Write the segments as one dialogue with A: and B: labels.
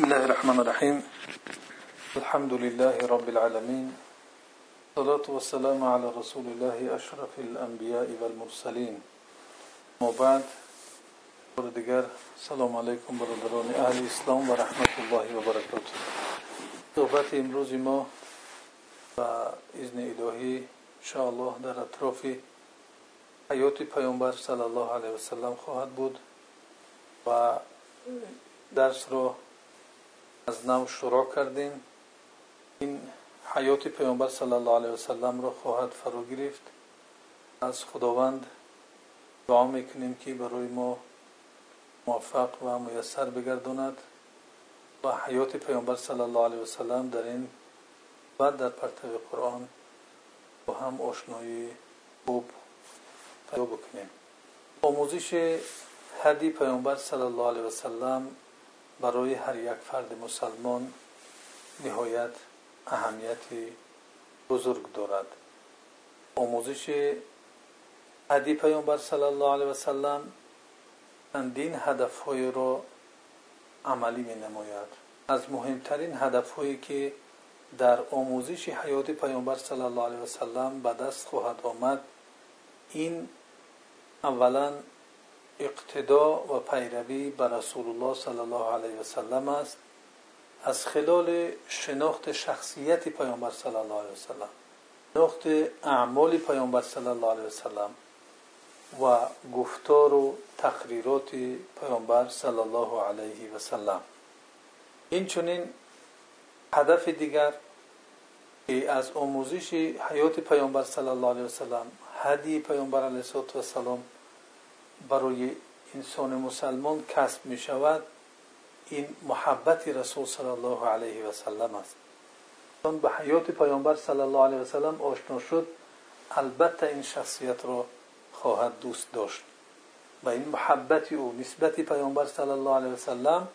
A: بسم الله الرحمن الرحيم. الحمد لله رب العالمين. الصلاة والسلام على رسول الله أشرف الأنبياء والمرسلين. وبعد دیگر سلام علیکم برادران أهل اسلام و رحمت الله و صحبت امروز ما و اذن الهی الله در اطراف حیات پیامبر صلی الله علیه و سلم خواهد بود و درس رو از نو شروع کردیم. این حیات پیامبر صلی الله علیه و سلم رو خواهد فرا گرفت. از خداوند دعا می‌کنیم که برای ما موفق و میسر بگرداند و حیات پیامبر صلی الله علیه و سلم در این و در پرتو قرآن با هم آشنایی خوب پیدا بکنیم. آموزش هدی پیامبر صلی الله علیه و سلم برای هر یک فرد مسلمان نهایت اهمیت بزرگ دارد. آموزش هدی پیامبر صلی الله علیه و سلم چندین هدفهای را عملی می نماید از مهمترین هدفهایی که در آموزش حیات پیامبر صلی الله علیه و سلم به دست خواهد آمد این اولا اقتدا و پیروی به رسول الله صلی الله علیه و سلم است. از خلال شناخت شخصیت پیامبر صلی الله علیه و سلم شناخت اعمال پیامبر صلی الله علیه و سلم و گفتار و تقریرات پیامبر صلی الله علیه و سلم. این چونین هدف دیگر که از آموزش حیات پیامبر صلی الله علیه و سلم هدی پیامبر علیه و سلام برای انسان مسلمان کسب می شود این محبت رسول صلی الله علیه و سلم است. به حیات پیامبر صلی الله علیه و سلم آشنا شد البته این شخصیت را خواهد دوست داشت. و این محبت او نسبت پیامبر صلی الله علیه و سلم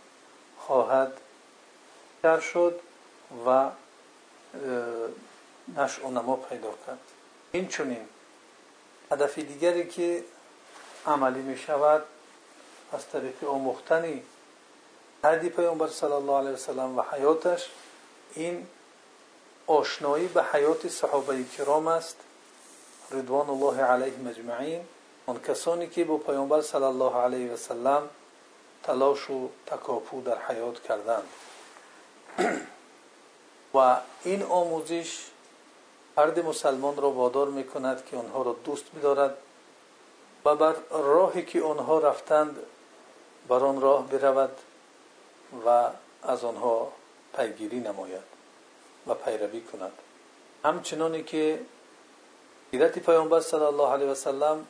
A: خواهد در شد و نشع و نما پیدا کرد. این چونین هدف دیگری که عملی می شود از طریق آموختن هدی پیامبر صلی الله علیه وسلم و حیاتش این آشنایی به حیات صحابه کرام است. رضوان الله علیهم اجمعین. آن کسانی که با پیامبر صلی الله علیه و سلم تلاش و تکاپو در حیات کردند. و این آموزش فرد مسلمان را وادار می‌کند که آنها را دوست بدارد و بر راهی که آنها رفتند بر آن راه برود و از آنها پیگیری نماید و پیروی کند. همچنانی که سیرت پیامبر صلی الله علیه و سلم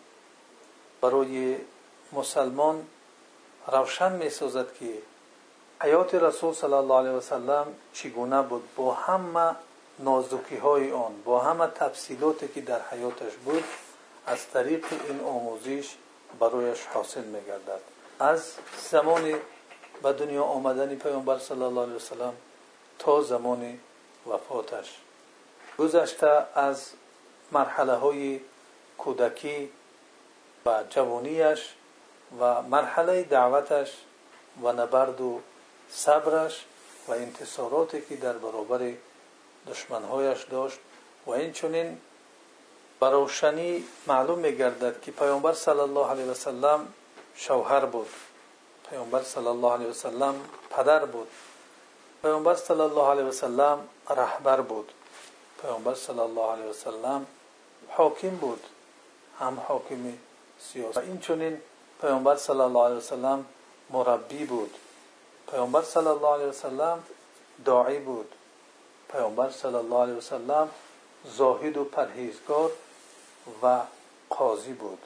A: برای مسلمان روشن می که حیات رسول صلی الله علیه و سلم چگونه بود با همه نازکی های آن با همه تفصیلاتی که در حیاتش بود از طریق این آموزش برایش حاصل میگردد. از زمان به دنیا آمدن پیامبر صلی الله علیه وسلم تا زمان وفاتش. گذشته از مرحله های کودکی و جوانیش و مرحله دعوتش و نبرد و صبرش و انتصاراتی که در برابر دشمنهایش داشت و این چونین به معلوم میگردد که پیامبر صلی الله علیه و سلم شوهر بود. پیامبر صلی الله علیه و سلم پدر بود. پیامبر صلی الله علیه و سلم رهبر بود. پیامبر صلی الله علیه و سلم حاکم بود. هم حاکم سیاسی. این چونین پیامبر صلی الله علیه و سلم مربی بود. پیامبر صلی الله علیه و سلم داعی بود. پیامبر صلی الله علیه و قاضی بود.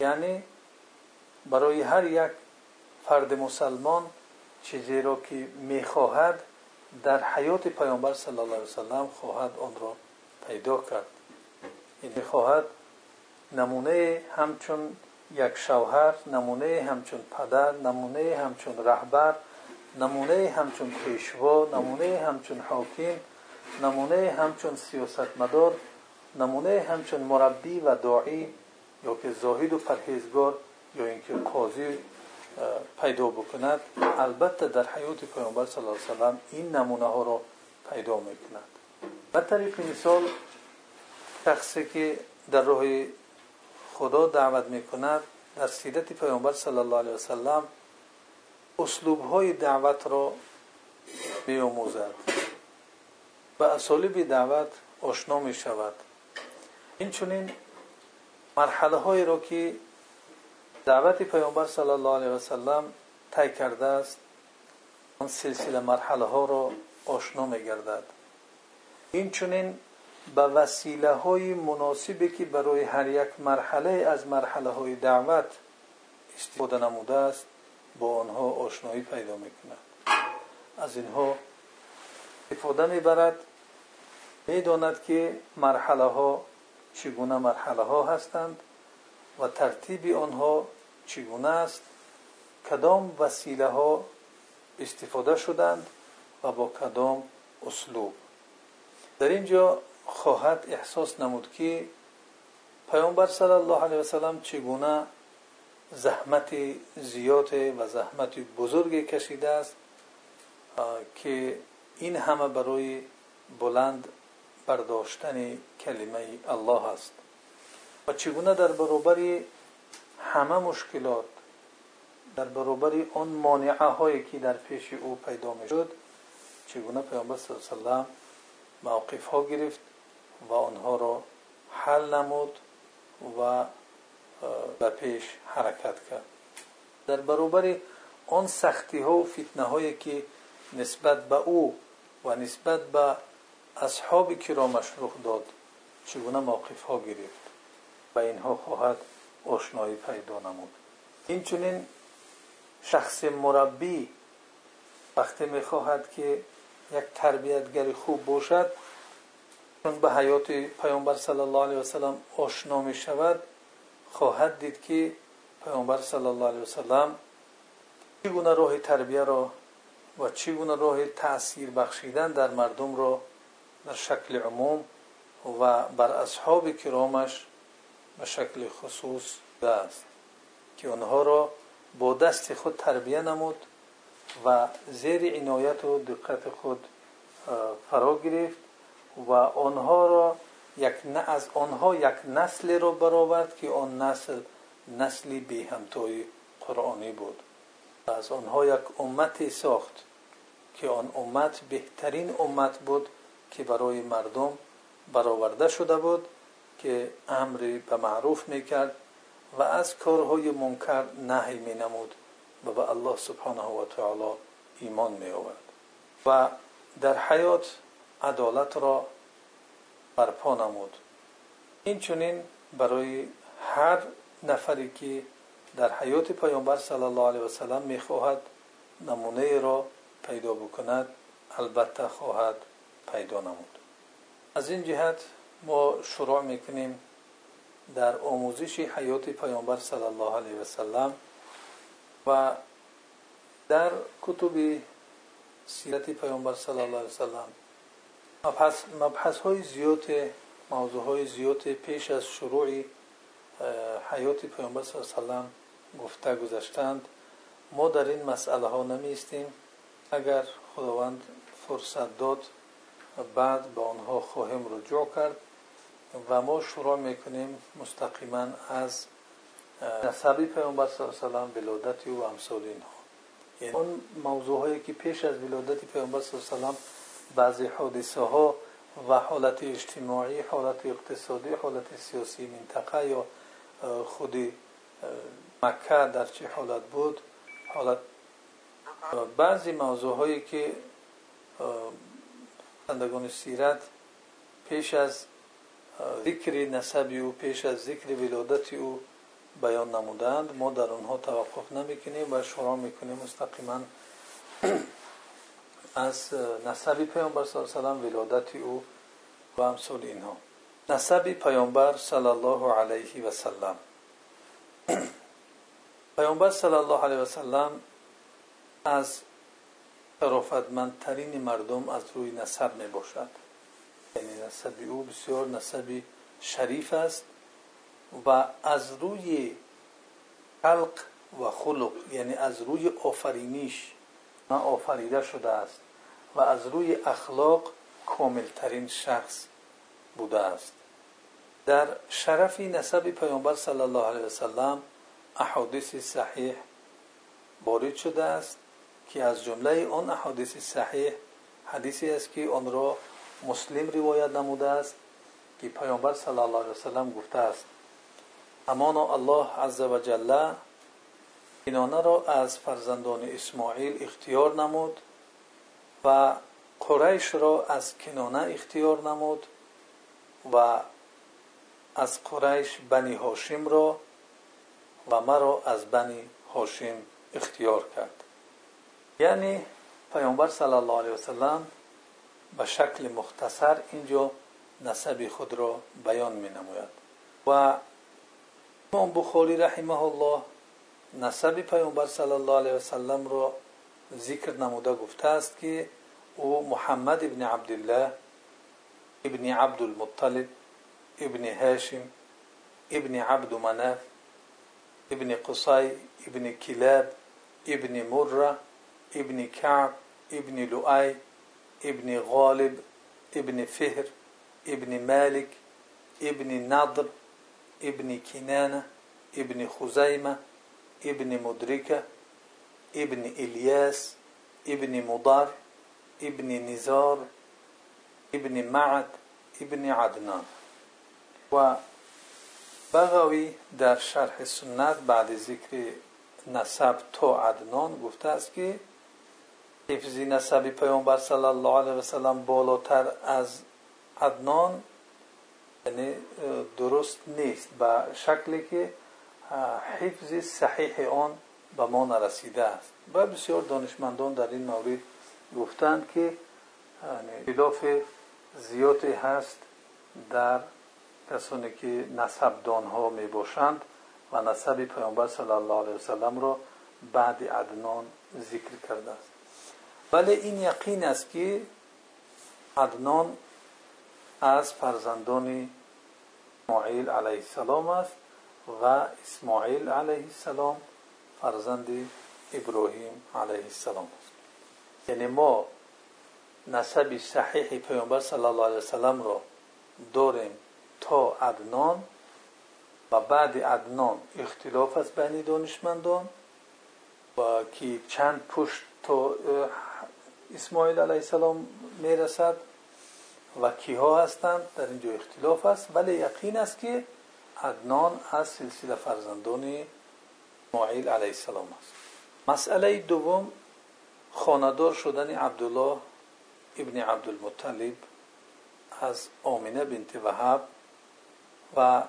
A: یعنی برای هر یک فرد مسلمان چیزی را که می‌خواهد در حیات پیامبر صلی الله علیه وسلم خواهد آن را پیدا کرد. این می‌خواهد نمونه همچون یک شوهر نمونه همچون پدر نمونه همچون رهبر نمونه همچون پیشوا نمونه همچون حاکم نمونه همچون سیاستمدار نمونه همچون مربی و داعی یا که زاهد و پرهیزگار یا اینکه قاضی پیدا بکند البته در حیات پیامبر صلی الله علیه و آله این نمونه ها را پیدا می‌کند. با تعریف انسان که در روح خدا دعوت می‌کند در سیرهت پیامبر صلی الله علیه و آله اسلوب های دعوت را بیاموزد. و با اسلوب دعوت آشنا می شود инчунин марҳалаҳоеро ки даъвати паёмбар сал ла алиҳ васалам тай кардааст он силсила марҳалаҳоро ошно мегардад инчунин ба василаҳои муносибе ки барои ҳар як марҳалае аз марҳалаҳои даъват истифода намудааст бо онҳо ошноӣ пайдо мекунад аз инҳо истифода мебарад медонад ки марҳалаҳо چگونه مرحله ها هستند و ترتیب آنها چگونه است کدام وسیله ها استفاده شدند و با کدام اسلوب. در اینجا خواهد احساس نمود که پیامبر صلی الله علیه و وسلم چگونه زحمت زیاد و زحمت بزرگی کشیده است که این همه برای بلند برداشتن کلمه الله است. و چگونه در برابر همه مشکلات در برابر آن مانعه هایی که در پیش او پیدا می شد چگونه پیامبر صلی الله علیه و موقف ها گرفت و آنها را حل نمود و به پیش حرکت کرد. در برابر آن سختی ها و فتنه هایی که نسبت به او و نسبت به اصحابی که را مشروخ داد چگونه موقف ها گرفت و اینها خواهد آشنایی پیدا نمود. اینچنین شخص مربی وقتی می‌خواهد که یک تربیتگر خوب باشد چون به حیات پیامبر صلی الله علیه وسلم آشنا می شود خواهد دید که پیامبر صلی الله علیه سلام چگونه راه تربیت را و چگونه راه تاثیر بخشیدن در مردم را در شکل عموم و بر اصحاب کرامش به شکل خصوص داشت که آنها را با دست خود تربیت نمود و زیر عنایت و دقت خود فرا گرفت و آنها را یک نه از آنها یک نسل را برآورد که آن نسل نسلی بی همتای قرآنی بود. از آنها یک امتی ساخت که آن امت بهترین امت بود که برای مردم برآورده شده بود که امری به معروف می‌کرد و از کارهای منکر نهی مینمود و به الله سبحانه و تعالی ایمان می آورد و در حیات عدالت را برپا نمود. این چنین برای هر نفری که در حیات پیامبر صلی الله علیه و سلم می‌خواهد نمونه را پیدا بکند البته خواهد пайдо намуд аз ин ҷиҳат мо шуруъ мекунем дар омӯзиши ҳаёти паёмбар сал ллоҳ алайҳ васалам ва дар кутуби сирати паёмбар сал ла алиҳ васалам мабҳасҳои зиёде мавзӯъҳои зиёде пеш аз шурӯъи ҳаёти паёмбар с салам гуфта гузаштанд мо дар ин масъалаҳо намеистем агар худованд фурсат дод بعد به آنها خواهیم رجوع کرد و ما شروع می‌کنیم مستقیما از نسبی پیامبر صلی الله علیه و ولادت او و امثال اینها. یعنی اون موضوع هایی که پیش از ولادت پیامبر صلی الله علیه و بعضی حادثه ها و حالت اجتماعی حالت اقتصادی حالت سیاسی منطقه یا خود مکه در چه حالت بود حالت بعضی موضوع هایی که پسندگان سیرت پیش از ذکر نسبی او پیش از ذکر ولادت او بیان نمودند. ما در آنها توقف نمی‌کنیم و شروع می‌کنیم مستقیما از نسب پیامبر صلی الله علیه و ولادت او و امثال اینها. نسب پیامبر صلی الله علیه و سلم. پیامبر صلی الله علیه و سلم از حرفت من ترین مردم از روی نسب می‌باشد. یعنی نسب او بسیار نسب شریف است و از روی خلق و خلق یعنی از روی آفرینش آفریده شده است و از روی اخلاق کامل ترین شخص بوده است. در شرف نسب پیامبر صلی الله علیه و وسلم احادیث صحیح وارد شده است. که از جمله آن احادیث صحیح حدیثی است که آن را مسلم روایت نموده است که پیامبر صلی الله علیه وسلم گفته است. همانا الله عز و جل کنانه را از فرزندان اسماعیل اختیار نمود و قریش را از کنانه اختیار نمود و از قریش بنی هاشم را و مرا از بنی هاشم اختیار کرد. یعنی پیامبر صلی الله علیه وسلم به شکل مختصر اینجا نسب خود را بیان می نموید و امام بخاری رحمه الله نسب پیامبر صلی الله علیه وسلم را ذکر نموده گفته است که او محمد ابن عبدالله ابن عبد المطلب ابن هاشم ابن عبد مناف ابن قصي ابن كلاب ابن مرة ابن كعب ابن لؤي ابن غالب ابن فهر ابن مالك ابن نضر ابن كنانة ابن خزيمة ابن مدركة ابن إلياس ابن مضر ابن نزار ابن معد ابن عدنان. و بغوی در شرح سنت بعد ذکر نسب تا عدنان گفته است که حفظ نسب پیامبر صلی الله علیه وسلم بالاتر از عدنان یعنی درست نیست. به شکلی که حفظ صحیح آن به ما نرسیده است. و بسیار دانشمندان در این مورد گفتند که خلاف زیادی هست در کسانی که نسبدان ها می باشند و نسب پیامبر صلی الله علیه وسلم را بعد عدنان ذکر کرده است. ولی این یقین است که عدنان از فرزندان اسماعیل علیه السلام است و اسماعیل علیه السلام فرزند ابراهیم علیه السلام است. یعنی ما نسب صحیح پیامبر صلی الله علیه وسلم را داریم تا عدنان و بعد عدنان اختلاف است بین دانشمندان و که چند پشت تا اسماعیل علیه السلام می‌رسد و کیها هستند؟ در اینجا اختلاف است. ولی یقین است که عدنان از سلسله فرزندان اسماعیل علیه السلام است. مسئله دوم خاندار شدن عبدالله ابن عبدالمطلب از آمینه بنت وحب و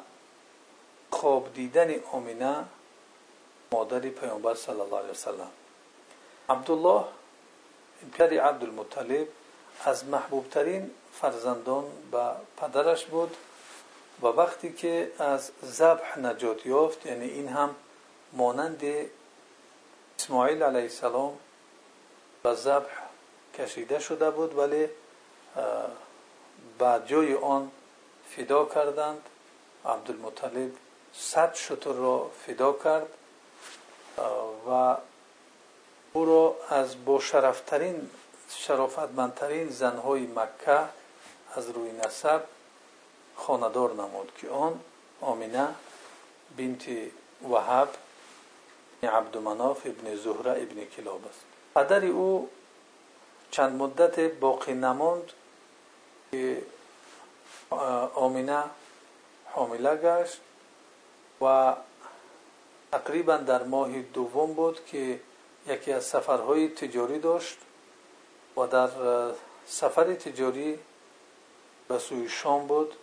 A: خواب دیدن آمینه مادر پیامبر صلی الله علیه وسلم عبدالله پدر عبدالمطلب از محبوبترین فرزندان به پدرش بود و وقتی که از ذبح نجات یافت یعنی این هم مانند اسماعیل علیه السلام به ذبح کشیده شده بود ولی به جای آن فدا کردند. عبدالمطلب صد شتر را فدا کرد و را از با شرفترین شرافتمندترین زنهای مکه از روی نسب خاندار نمود که آن آمینه بنت وحب عبدالمناف ابن زهره ابن کلاب است. پدر او چند مدت باقی نماند که آمینه حامله گشت و تقریبا در ماه دوم بود که یکی از سفرهای تجاری داشت و در سفر تجاری به سوی شام بود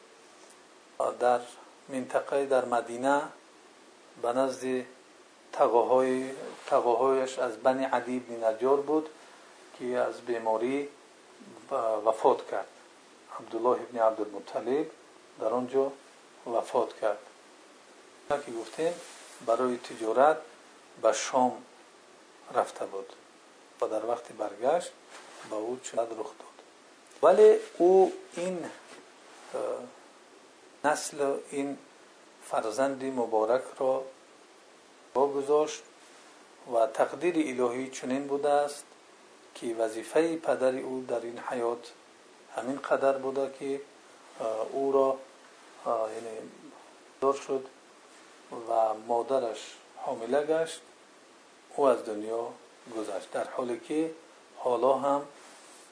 A: در منطقه در مدینه به نزد تقاهایش از بنی عدی بن نجار بود که از بیماری وفات کرد. عبدالله ابن عبدالمطلب در آنجا وفات کرد. که گفتیم برای تجارت به شام رفته بود و در وقت برگشت با او چند رخ داد. ولی او این نسل این فرزند مبارک را بگذاشت و تقدیر الهی چنین بوده است که وظیفه پدر او در این حیات همین قدر بوده که او را یعنی دار شد و مادرش حامله گشت. او از دنیا گذشت در حالی که حالا هم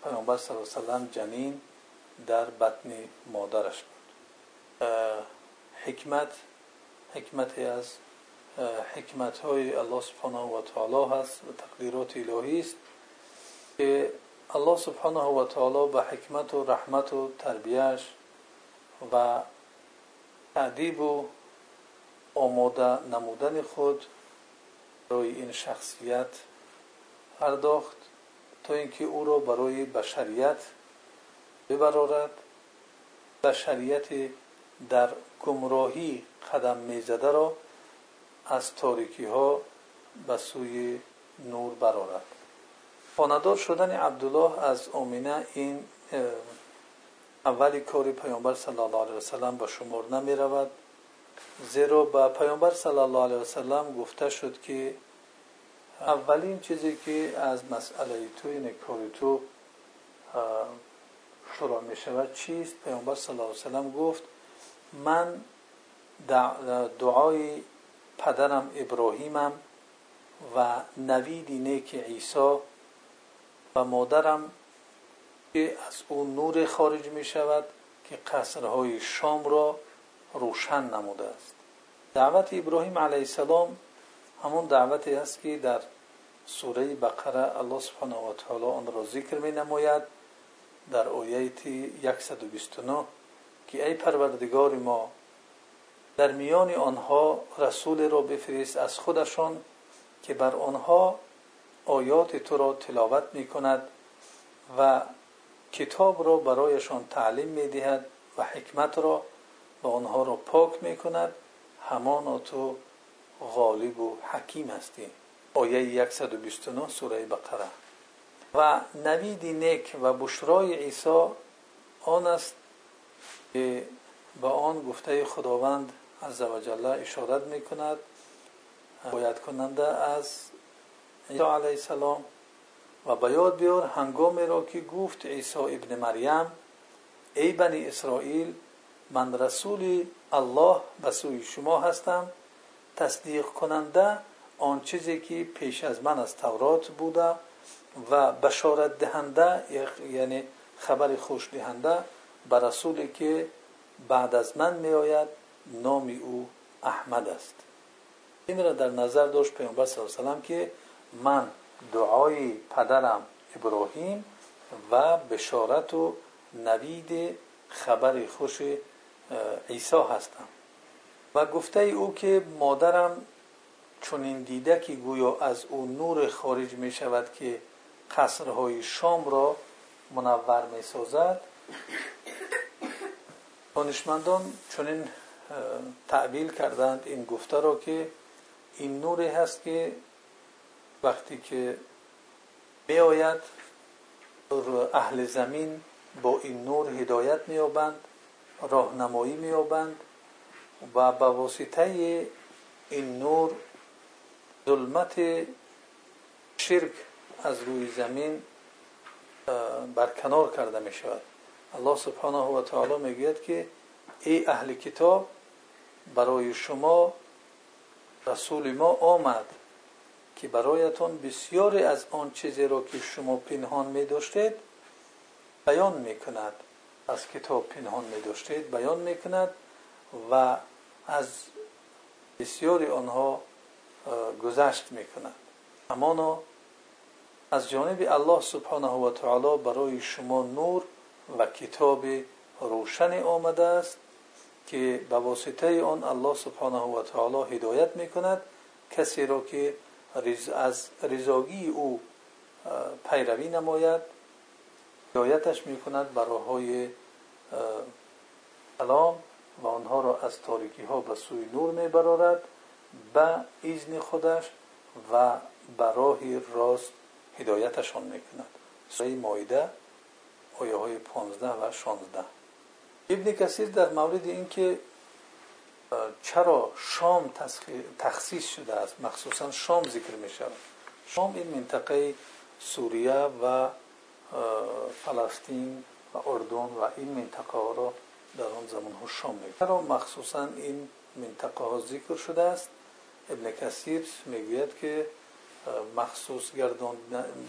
A: پیامبر صلی الله وسلم جنین در بطن مادرش بود. حکمت حکمتی از حکمت های الله سبحانه و تعالی هست و تقدیرات الهی است که الله سبحانه و تعالی به حکمت و رحمت و تربیهش و تعدیب و آماده نمودن خود برای این شخصیت پرداخت تا اینکه او را برای بشریت ببرارد. بشریت در گمراهی قدم می‌زده را از تاریکی ها به سوی نور برارد. خاندار شدن عبدالله از امینه این اولی کاری پیامبر صلی الله علیه وسلم به شمار نمی رود زیرا به پیامبر صلی الله علیه وسلم گفته شد که اولین چیزی که از مسئله تو این کاری تو شروع می شود چیست؟ پیامبر صلی الله علیه وسلم گفت من دعای پدرم ابراهیمم و نوید نیک عیسی و مادرم که از او نور خارج می شود که قصرهای شام را روشن نموده است. دعوت ابراهیم علیه السلام همون دعوتی است که در سوره بقره الله سبحانه و تعالی آن را ذکر می نماید. در آیت 129 که ای پروردگار ما در میان آنها رسول را بفرست از خودشان که بر آنها آیات تو را تلاوت می کند و کتاب را برایشان تعلیم می دهد و حکمت را و آنها را پاک می کند همان تو غالب و حکیم هستی. آیه 129 سوره بقره. و نوید نیک و بشرای عیسی آن است که به آن گفته خداوند عزوجل اشارت می کند باید کننده از عیسی علیه السلام. و به یاد بیار هنگامی را که گفت عیسی ابن مریم ای بنی اسرائیل من رسول الله به سوی شما هستم. تصدیق کننده آن چیزی که پیش از من از تورات بوده و بشارت دهنده یعنی خبر خوش دهنده به رسولی که بعد از من می آید نام او احمد است. این را در نظر داشت پیامبر و که من دعای پدرم ابراهیم و بشارت و نوید خبر خوش عیسی هستم. و گفته او که مادرم چون دیده که گویا از او نور خارج می شود که قصرهای شام را منور می سازد. دانشمندان چنین تعبیل کردند این گفته را که این نوری هست که وقتی که می آید اهل زمین با این نور هدایت می آبند راهنمایی می آبند و با واسطه این نور ظلمت شرک از روی زمین برکنار کرده می شود الله سبحانه و تعالی می‌گوید که ای اهل کتاب برای شما رسول ما آمد که برایتان بسیاری از آن چیزی را که شما پنهان می داشتید بیان می کند از کتاب پنهان می داشتید بیان می کند و از بسیاری آنها گذشت می کند همانا از جانب الله سبحانه و تعالی برای شما نور و کتاب روشن آمده است که به واسطه آن الله سبحانه و تعالی هدایت می کند کسی را که از رضاگی او پیروی نماید. هدایتش می کند برای های سلام و آنها را از تاریکی ها به سوی نور می برارد به ایزن خودش و برای راست هدایتشان می کند سوره مایده آیه های 15 و 16 ابن کثیر در مورد اینکه چرا شام تخصیص شده است مخصوصا شام ذکر می شود شام این منطقه سوریه و فلسطین و اردن و این منطقه ها را در آن زمان ها شام می چرا مخصوصا این منطقه ها ذکر شده است. ابن کثیر می‌گوید که مخصوص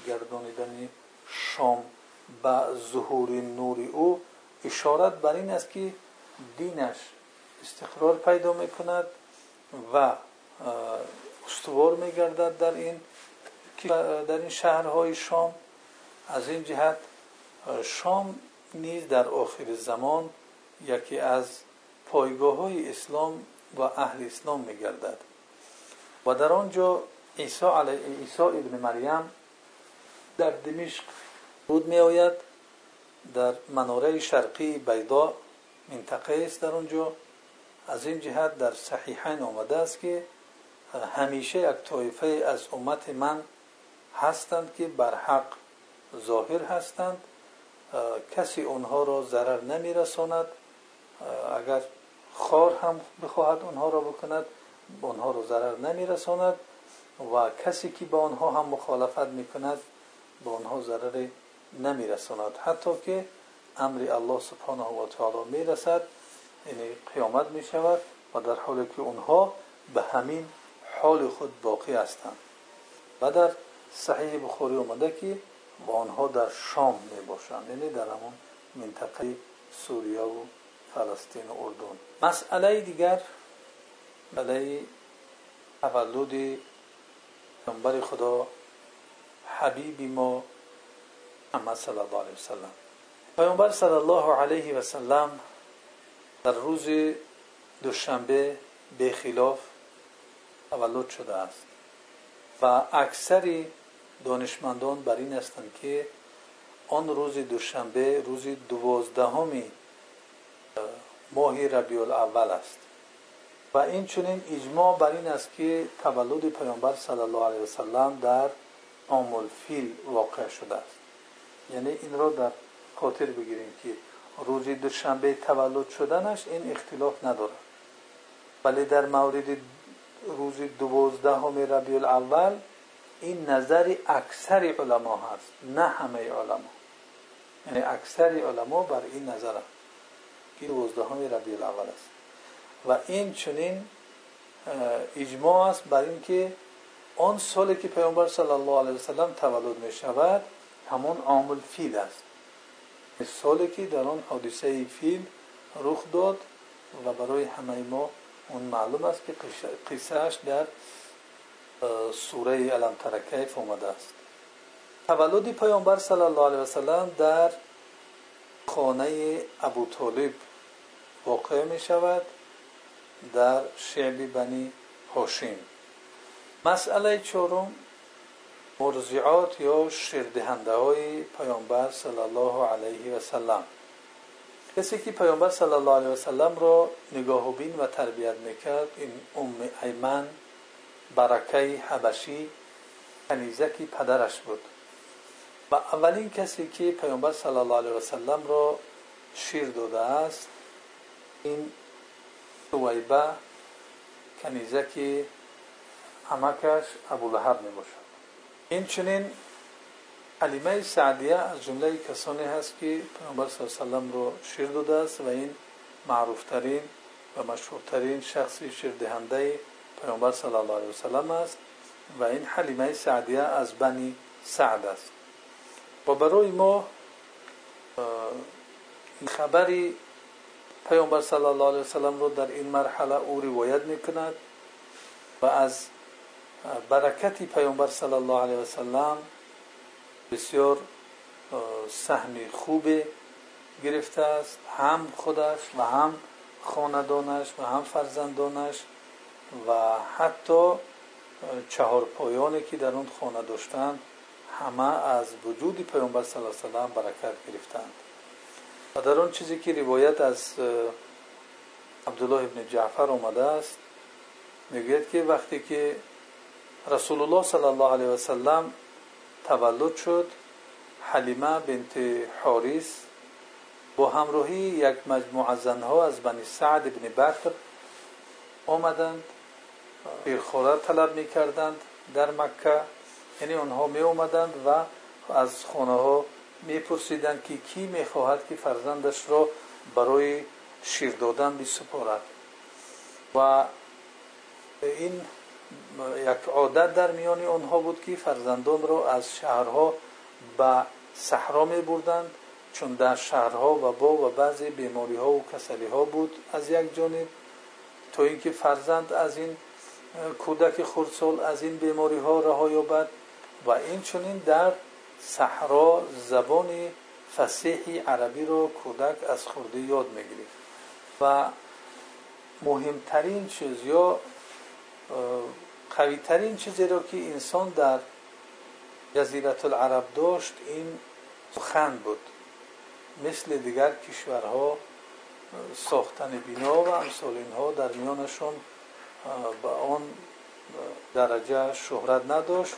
A: گردانیدن شام به ظهور نور او اشارت بر این است که دینش استقرار پیدا می‌کند و استوار میگردد در این در این شهرهای شام. از این جهت شام نیز در آخر زمان یکی از پایگاه های اسلام و اهل اسلام میگردد. و در آنجا عیسی علیه ابن مریم در دمشق رود می آید در مناره شرقی بیدا منطقه است در آنجا. از این جهت در صحیحین آمده است که همیشه یک طایفه از امت من هستند که بر حق ظاهر هستند کسی آنها را ضرر نمی رساند اگر خار هم بخواهد آنها را بکند آنها را ضرر نمی رساند و کسی که با آنها هم مخالفت می کند به آنها ضرر نمی رساند حتی که امر الله سبحانه و تعالی می رسد یعنی قیامت می شود و در حالی که اونها به همین حال خود باقی هستند. و در صحیح بخاری اومده که با آنها در شام می باشند یعنی در همون منطقه سوریه و فلسطین و اردن. مسئله دیگر بله تولد پیامبر خدا حبیبی ما محمد صلی الله علیه وسلم پیامبر صلی الله علیه و سلم در روز دوشنبه به دوشنبه روز دوازدهمی ماه ربیع الاول است. و این چنین اجماع بر این است که تولد پیامبر صلی الله علیه وسلم در عام الفیل واقع شده است. یعنی این را در خاطر بگیریم که روز دوشنبه تولد شدنش این اختلاف نداره ولی در مورد روز دوازدهم ربیع الاول این نظر اکثر علما هست نه همه علما. یعنی اکثر علما بر این نظر هست که دوازدهم ربیع الاول است. و این چنین اجماع است بر اینکه آن سالی که پیامبر صلی الله علیه وسلم تولد می شود همون عامل فیل است. سالی که در آن حادثه فیل رخ داد و برای همه ما اون معلوم است که قصهش در سوره علم ترکیف اومده است. تولد پیامبر صلی الله علیه وسلم در خانه ابو طالب واقع می شود در شعب بنی هاشیم مسئله چهارم مرزعات یا شردهنده های پیامبر صلی الله علیه و سلم کسی که پیامبر صلی الله علیه و سلم را نگاه و بین و تربیت می‌کرد این ام ایمن برکه حبشی کنیزکی پدرش بود. و اولین کسی که پیامبر صلی الله علیه و سلم را شیر داده است این سویبه کنیزکی عمکش ابولهب می باشد این چنین حلیمه سعدیه از جمله کسانی هست که پیامبر صلی الله علیه و رو شیر این پیامبر صلی الله علیه و سلم است و این حلیمه سعدیه از بنی سعد است. و برای ما خبری پیامبر صلی الله علیه و سلم رو در این مرحله او روایت می‌کند و از برکتی پیامبر صلی الله علیه و سلم بسیار سهم خوب گرفته است. هم خودش و هم خاندانش و هم فرزندانش و حتی چهار پایانی که در اون خانه داشتند همه از وجود پیامبر صلی الله علیه و سلم برکت گرفتند. و در اون چیزی که روایت از عبدالله ابن جعفر آمده است می‌گوید که وقتی که رسول الله صلی الله علیه و سلم تولد شد حلیمه بنت حاریس با همراهی یک مجموعه شیرخوره طلب می‌کردند در مکه. یعنی آنها می آمدند و از خانه ها میپرسیدند که کی می‌خواهد که فرزندش را برای شیر دادن بسپارد. و این یک عادت در میان آنها بود که فرزندان را از شهرها به صحرا می بردند چون در شهرها و با و بعضی بیماری ها و کسلی ها بود از یک جانب تا اینکه فرزند از این کودک خردسال از این بیماری ها رها یابد و این چونین در صحرا زبان فسیحی عربی را کودک از خورده یاد می‌گیرید و مهمترین چیز یا قویترین چیزی را که انسان در جزیرت العرب داشت این سخن بود. مثل دیگر کشورها ساختن بینا و امثال اینها در میانشون به آن درجه شهرت نداشت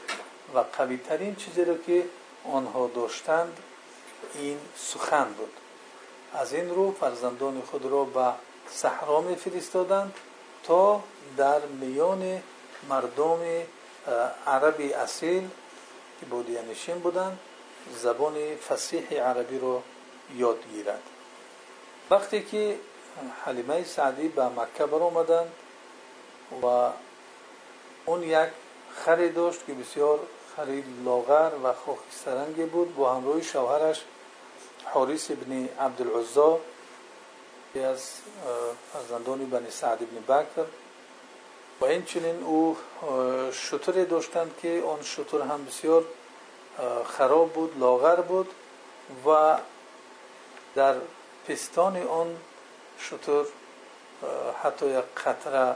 A: و قویترین چیزی را که آنها داشتند این سخن بود. از این رو فرزندان خود را به صحرا می فرستادند تا در میان مردم عربی اصیل که بودیانشین بودند زبان فسیح عربی را یاد گیرد. وقتی که حلیمه سعدی به مکه بر آمدند و اون یک خری داشت که بسیار خری لاغر و خاکسترنگی بود. با همراه شوهرش حاریس ابن عبدالعزا که از فرزندان بنی سعد ابن بکر. و اینچنین او شطوری داشتند که آن شطور هم بسیار خراب بود لاغر بود و در پستان آن شطور حتی یک قطره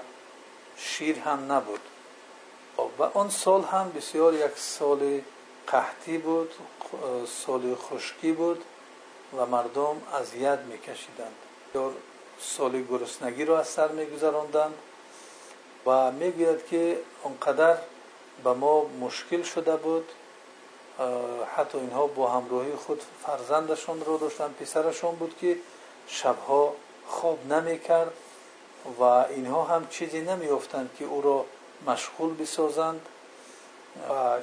A: شیر هم نبود. و آن سال هم بسیار یک سال قحطی بود سال خشکی بود و مردم اذیت میکشیدند. سال گرسنگی را از سر میگذراندند و می‌گوید که اونقدر به ما مشکل شده بود. حتی اینها با همراهی خود فرزندشان رو داشتن پسرشان بود که شبها خواب نمی‌کرد. و اینها هم چیزی نمیافتند که او را مشغول بسازند و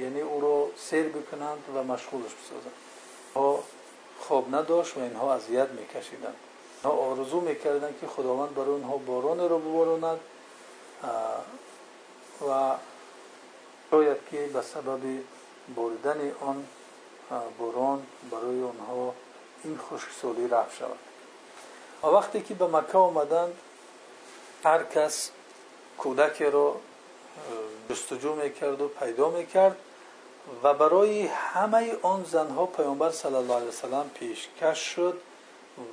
A: یعنی او را سیر بکنند و مشغولش بسازند. ها خواب نداشت و اینها اذیت میکشیدند. اینها آرزو می‌کردند که خداوند برای اونها باران را بباراند و شاید که به سبب بردن آن باران برای آنها این خشکسالی رفت شود. و وقتی که به مکه آمدند هر کس کودک را جستجو می‌کرد و پیدا می‌کرد و برای همه آن زنها پیامبر صلی الله علیه وسلم پیشکش شد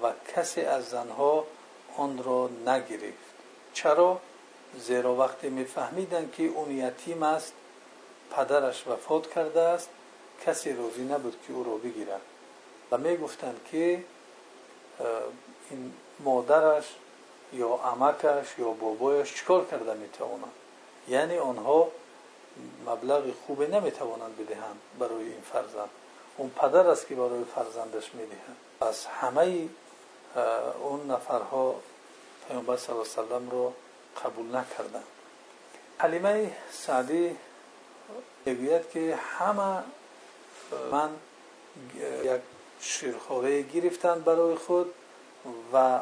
A: و کسی از زنها آن را نگرفت. چرا؟ زیرا وقتی میفهمیدند که اون یتیم است پدرش وفات کرده است کسی روزی نبود که او را بگیرد. و می‌گفتند که این مادرش یا عمکش یا بابایش چکار کرده می‌توانند یعنی آنها مبلغ خوبی نمی‌توانند بدهند برای این فرزند. اون پدر است که برای فرزندش می‌دهند از همه اون نفرها پیامبر صلی الله علیه وسلم رو قبول نکردند. حلیمه سعدی می‌گوید که همه من یک شیرخواره گرفتند برای خود و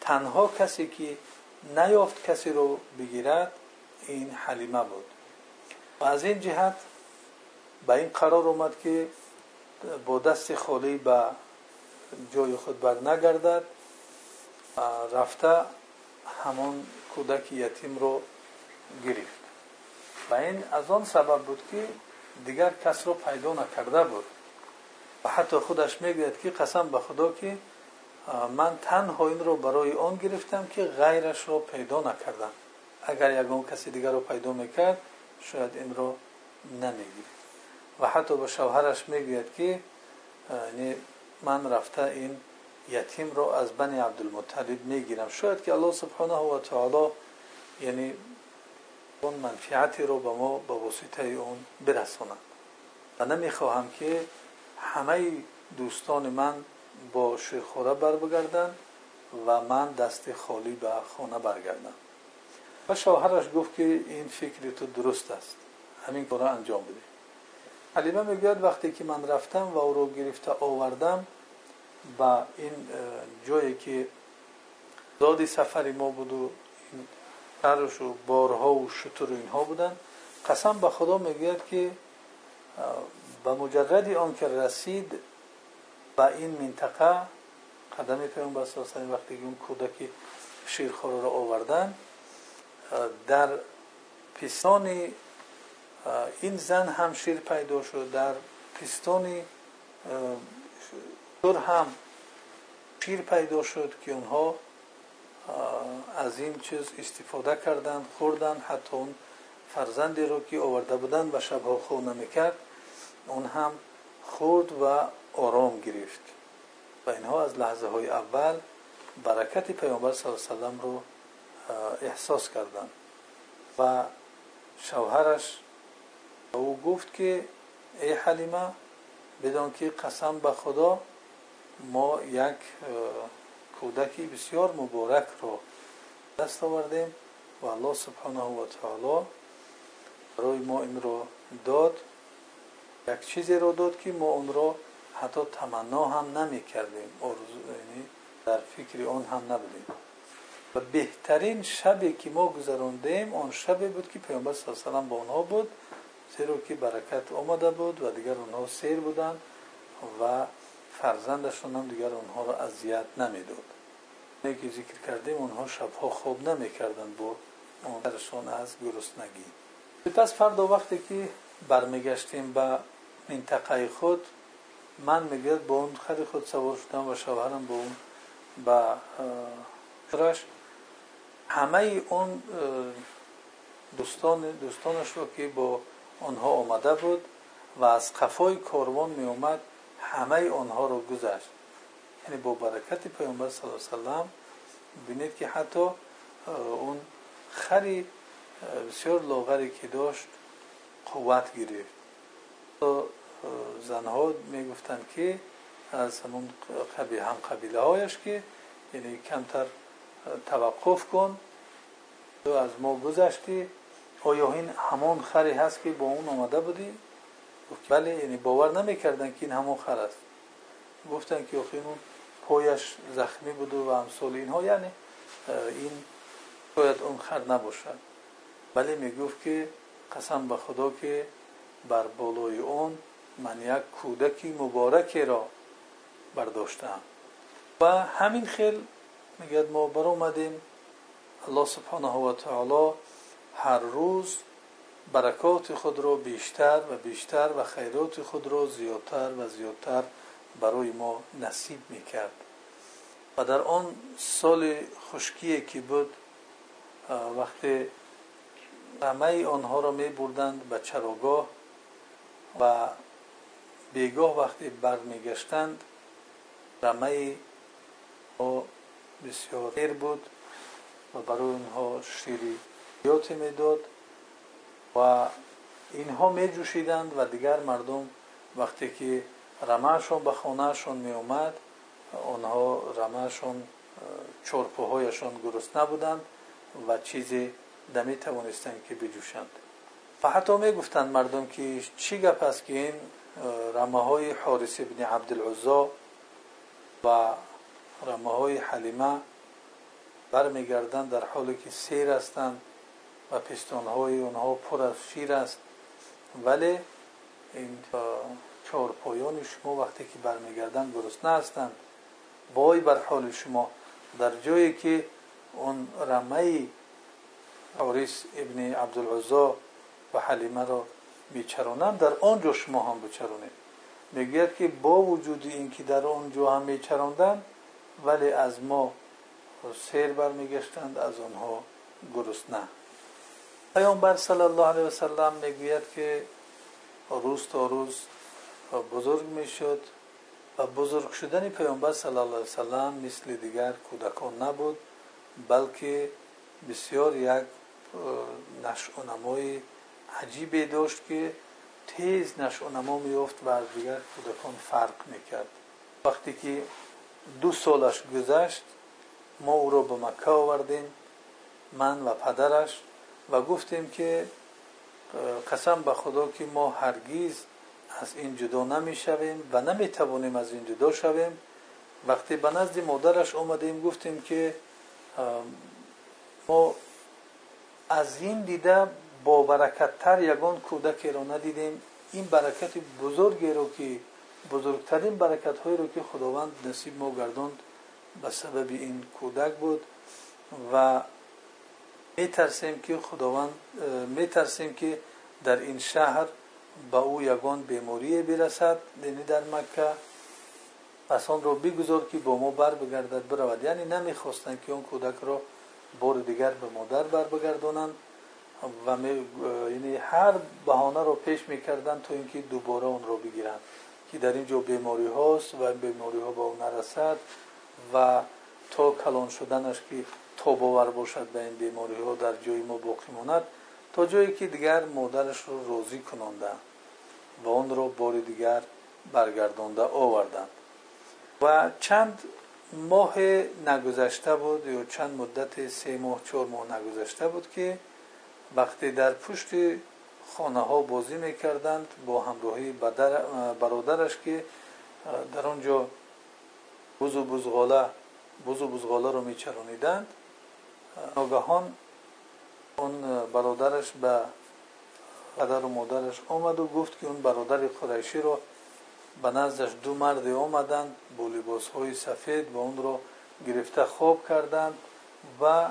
A: تنها کسی که نیافت کسی رو بگیرد این حلیمه بود. و از این جهت به این قرار اومد که با دست خالی به جای خود بر نگردد رفته همان کودک یتیم رو گرفت. و این از آن سبب بود که دیگر کس رو پیدا نکرده بود. و حتی خودش می‌گوید که که من تنها این رو برای آن گرفتم که غیرش رو پیدا نکردم. اگر یکون کسی دیگر رو پیدا می‌کرد شاید این رو نمی‌گیرد. و حتی به شوهرش می‌گوید که یعنی من رفته این یتیم رو از بنی عبدالمطلب می‌گیرم. شاید که الله سبحانه و تعالی یعنی اون منفعتی رو به ما به واسطه با شیرخوره بر بگردن و من دست خالی به خانه برگردم. و شوهرش گفت که این فکر تو درست است. همین کار انجام بده. حلیمه می‌گوید وقتی که من رفتم و او رو گرفته آوردم با این جایی که دادی سفری ما بود و ترش و بارها و شطور اینها بودن قسم به خدا می‌گوید که به مجرد آن که رسید به این منطقه قدم پیامبر صلی الله وقتی اون کودک شیرخوار را آوردن در پیستان این زن هم شیر پیدا شد در پیستان دور هم شیر پیدا شد که اونها از این چیز استفاده کردند خوردن حتی اون فرزندی رو که آورده بودن و شبها خو نمی‌کرد اون هم خورد و آرام گرفت و اینها از لحظه های اول برکت پیامبر صلی الله علیه وسلم رو احساس کردند و شوهرش او گفت که ای حلیمه بدان که قسم به خدا ما یک کودکی بسیار مبارک رو دست آوردیم و الله سبحانه و تعالی برای ما این رو داد یک چیزی رو داد که ما اون رو حتی تمنا هم نمی کردیم یعنی در فکر آن هم نبودیم. و بهترین شبی که ما گذراندیم آن شبی بود که پیامبر صلی الله علیه و با آنها بود. زیرا که برکت آمده بود و دیگر آنها سیر بودند و فرزندشون هم دیگر آنها را اذیت نمی‌داد. که ذکر کردیم اونها شبها خوب نمی‌کردند با درشان از گرسنگی. پس فردا وقتی که برمیگشتیم به منطقه خود من می‌گوید با اون خود سوار شدم و شوهرم با به شرش همه اون دوستان دوستانش رو که با آنها آمده بود و از قفای کاروان می اومد همه آنها رو گذشت. یعنی با برکت پیامبر صلی الله علیه و بینید که حتی اون خری بسیار لاغری که داشت قوت گرفت. زنها می‌گفتند که از همون هم قبیله هایش که یعنی کمتر توقف کن. تو از ما گذشتی. آیا این خری هست که با اون آمده بودی؟ بله یعنی باور نمی‌کردن که این همون خر است. گفتن که آخه اون پایش زخمی بود و امثال اینها. یعنی این باید اون خر نباشد. ولی می‌گفت که قسم به خدا که بر بالای اون من یک کودکی مبارکی را برداشتم. و همین خیل میگد ما بر اومدیم. الله سبحانه و تعالی هر روز برکات خود را بیشتر و بیشتر و خیرات خود را زیادتر و زیادتر برای ما نصیب می‌کرد. و در آن سال خشکی که بود وقتی همه آنها را می بردند به چراگاه و بیگاه وقتی برمیگشتند رمه ها بسیار خیر بود و برای اونها شیری یاتی می‌داد و اینها می جوشیدند و دیگر مردم وقتی که رمهشون به خانهشون می اومد آنها رمهشون چرپوهایشون گرست نبودند و چیزی نمی توانستند که بجوشند. و حتی می گفتند مردم که چی گپ است که این رمه های حارس ابن عبدالعزا و رمه های حلیمه برمیگردند در حالی که سیر هستند و پستان های اونها پر از شیر است. ولی این چهار پایان شما وقتی که برمیگردند گرسنه هستند وای بر حال شما در جایی و میچرانند در آنجا شما هم بچرانید می‌گوید که با وجود اینکه در آنجا هم میچراندند ولی از ما سیر برمیگشتند از آنها گرسنه پیامبر صلی الله علیه وسلم می‌گوید که روز تا روز بزرگ می‌شد و بزرگ شدن پیامبر صلی الله علیه وسلم مثل دیگر کودکان نبود بلکه بسیار یک نشع و عجیبی داشت که تیز نشع و نما میافت و از دیگر کودکان فرق می‌کرد. وقتی که دو سالش گذشت ما او را به مکه آوردیم من و پدرش و گفتیم که قسم به خدا که ما هرگیز از این جدا نمی شویم و نمی توانیم از این جدا شویم. وقتی به نزد مادرش آمدیم گفتیم که ما از این دیده با برکتتر یگان کودکی را ندیدیم. این برکت بزرگی رو که بزرگترین برکت هایی رو که خداوند نصیب ما گرداند به سبب این کودک بود و میترسیم که خداوند میترسیم که در این شهر به او یگان بیماری برسد یعنی در مکه. پس آن را بگذار که با ما بر بگردد برود. یعنی نمی‌خواستند که و یعنی هر بهانه را پیش می‌کردند تا اینکه دوباره اون را بگیرند که در اینجا بیماری هاست و بیماری ها به اون نرسد و تا کلان شدنش که تا باور باشد به این بیماری ها در جای ما باقی ماند تا جایی که دیگر مادرش رو راضی کننده و اون را بار دیگر برگردانده آوردند و چند ماه نگذشته بود یا چند مدت سه ماه چهار ماه نگذشته بود که وقتی در پشت خانه ها بازی می‌کردند با همراهی برادرش که در آنجا بوز و بزغاله بوز و بزغاله رو میچرانیدند ناگهان اون برادرش به پدر و مادرش آمد و گفت که اون برادر قریشی رو به نزدش دو مرد آمدند با لباس های سفید و اون رو گرفته خواب کردند و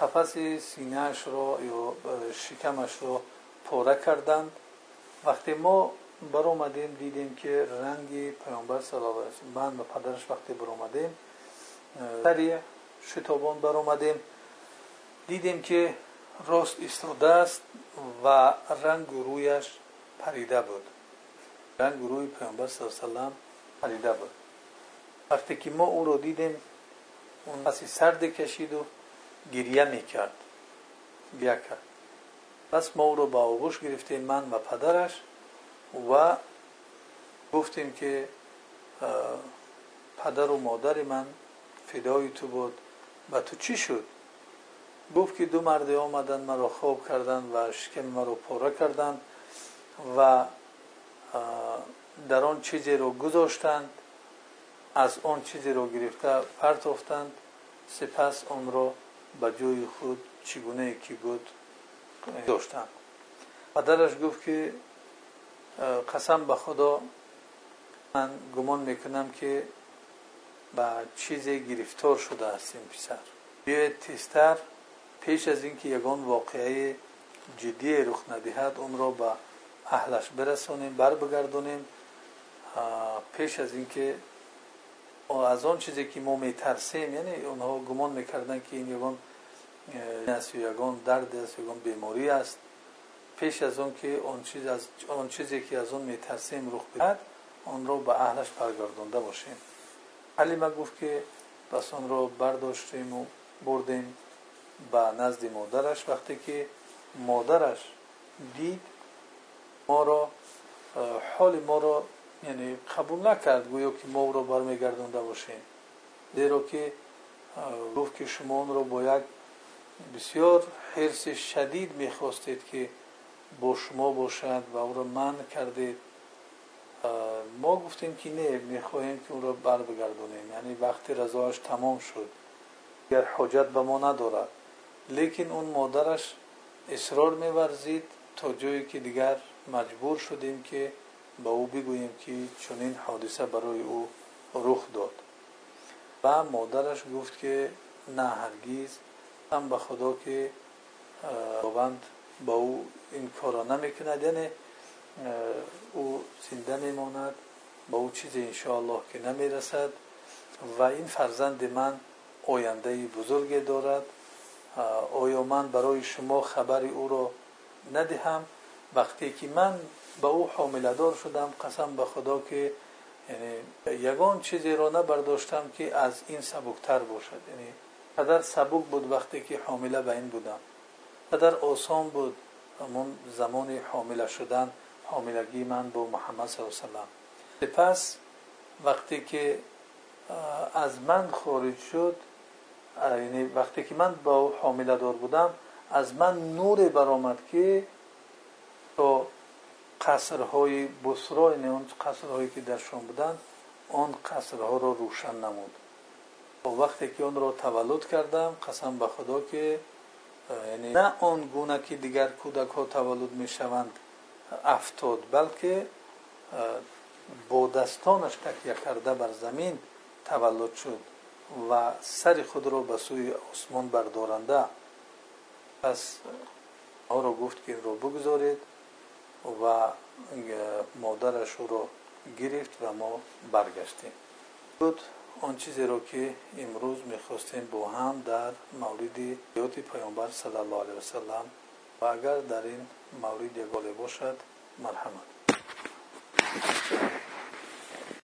A: قفس سینهش را یا شکمش را پاره کردند. وقتی ما بر آمدیم دیدیم که رنگ پیامبر الله من و پدرش وقتی بر آمدیم سریع شتابان بر آمدیم دیدیم که راست ایستاده است و رنگ رویش پریده بود. رنگ روی پیامبر صلی الله علیه پریده بود. وقتی که ما او رو دیدیم اون پسی سرد کشید و گریه می‌کرد. بیا کرد پس ما او رو با آغوش گرفتیم من و پدرش و گفتیم که پدر و مادر من فدای تو بود. و تو چی شد؟ گفت که دو مرد آمدن مرا خواب کردند و شکم مرا پاره کردند و در آن چیزی رو گذاشتند. از آن چیزی رو گرفته پرتافتند سپس آن را به جای خود چگونه کی بود داشتند پدرش گفت که قسم به خدا من گمان می‌کنم که به چیزی گرفتار شده است این پسر. بیاید تیستر پیش از اینکه یگان واقعه جدی رخ ندهد اون را به اهلش برسانیم بر بگردونیم پیش از اینکه از آن چیزی که ما میترسیم یعنی اونها گمان می‌کردن که این یگان است یگان درد است یگان بیماری است. پیش از اون که آن چیز از آن چیزی که از اون میترسیم رخ بدهد آن را به اهلش برگردانده باشیم. ما گفت که بس آن را برداشتیم و بردیم به نزد مادرش. وقتی که مادرش دید ما را حال ما را یعنی قبول نکرد گویا که ما او را برمیگردانده باشیم. زیرا که گفت که شما اون را با یک بسیار حرس شدید می‌خواستید که با شما باشد و او را من کردید. ما گفتیم که نه می‌خواهیم که او را بر بگردونیم یعنی وقتی رضایش تمام شد. گر حاجت به ما ندارد. لیکن اون مادرش اصرار میورزید تا جایی که دیگر مجبور شدیم که با او بگوییم که چنین حادثه برای او رخ داد. و مادرش گفت که نه هرگیز هم به خدا که خداوند با او این کارا نمی‌کند. یعنی او زنده میماند با او چیزی انشاءالله که نمی‌رسد. و این فرزند من آینده بزرگی دارد. آیا من برای شما خبری او را ندهم؟ وقتی که من به او شدم. قسم به خدا که یعنی یگان چیزی را نبرداشتم که از این سبکتر باشد. یعنی قدر سبک بود وقتی که حامله به این بودم. قدر آسان بود. همون زمان حامله شدن حاملگی من با محمد صلی الله علیه و سپس وقتی که از من خارج شد یعنی وقتی که من با حامله دار بودم از من نور برآمد که تو قصرهای بسرا یعنی اون قصرهایی که در شام بودند آن قصرها را روشن نمود و وقتی که اون را تولد کردم قسم به خدا که یعنی نه آن گونه که دیگر کودک ها تولد می شوند افتاد بلکه با دستانش تکیه کرده بر زمین تولد شد و سر خود را به سوی آسمان و مادرش را گرفت و ما برگشتیم. بود آن چیزی را که امروز می‌خواستیم با هم در مولد حیات پیامبر صلی الله علیه وسلم و اگر در این مولد یک باشد مرحمت.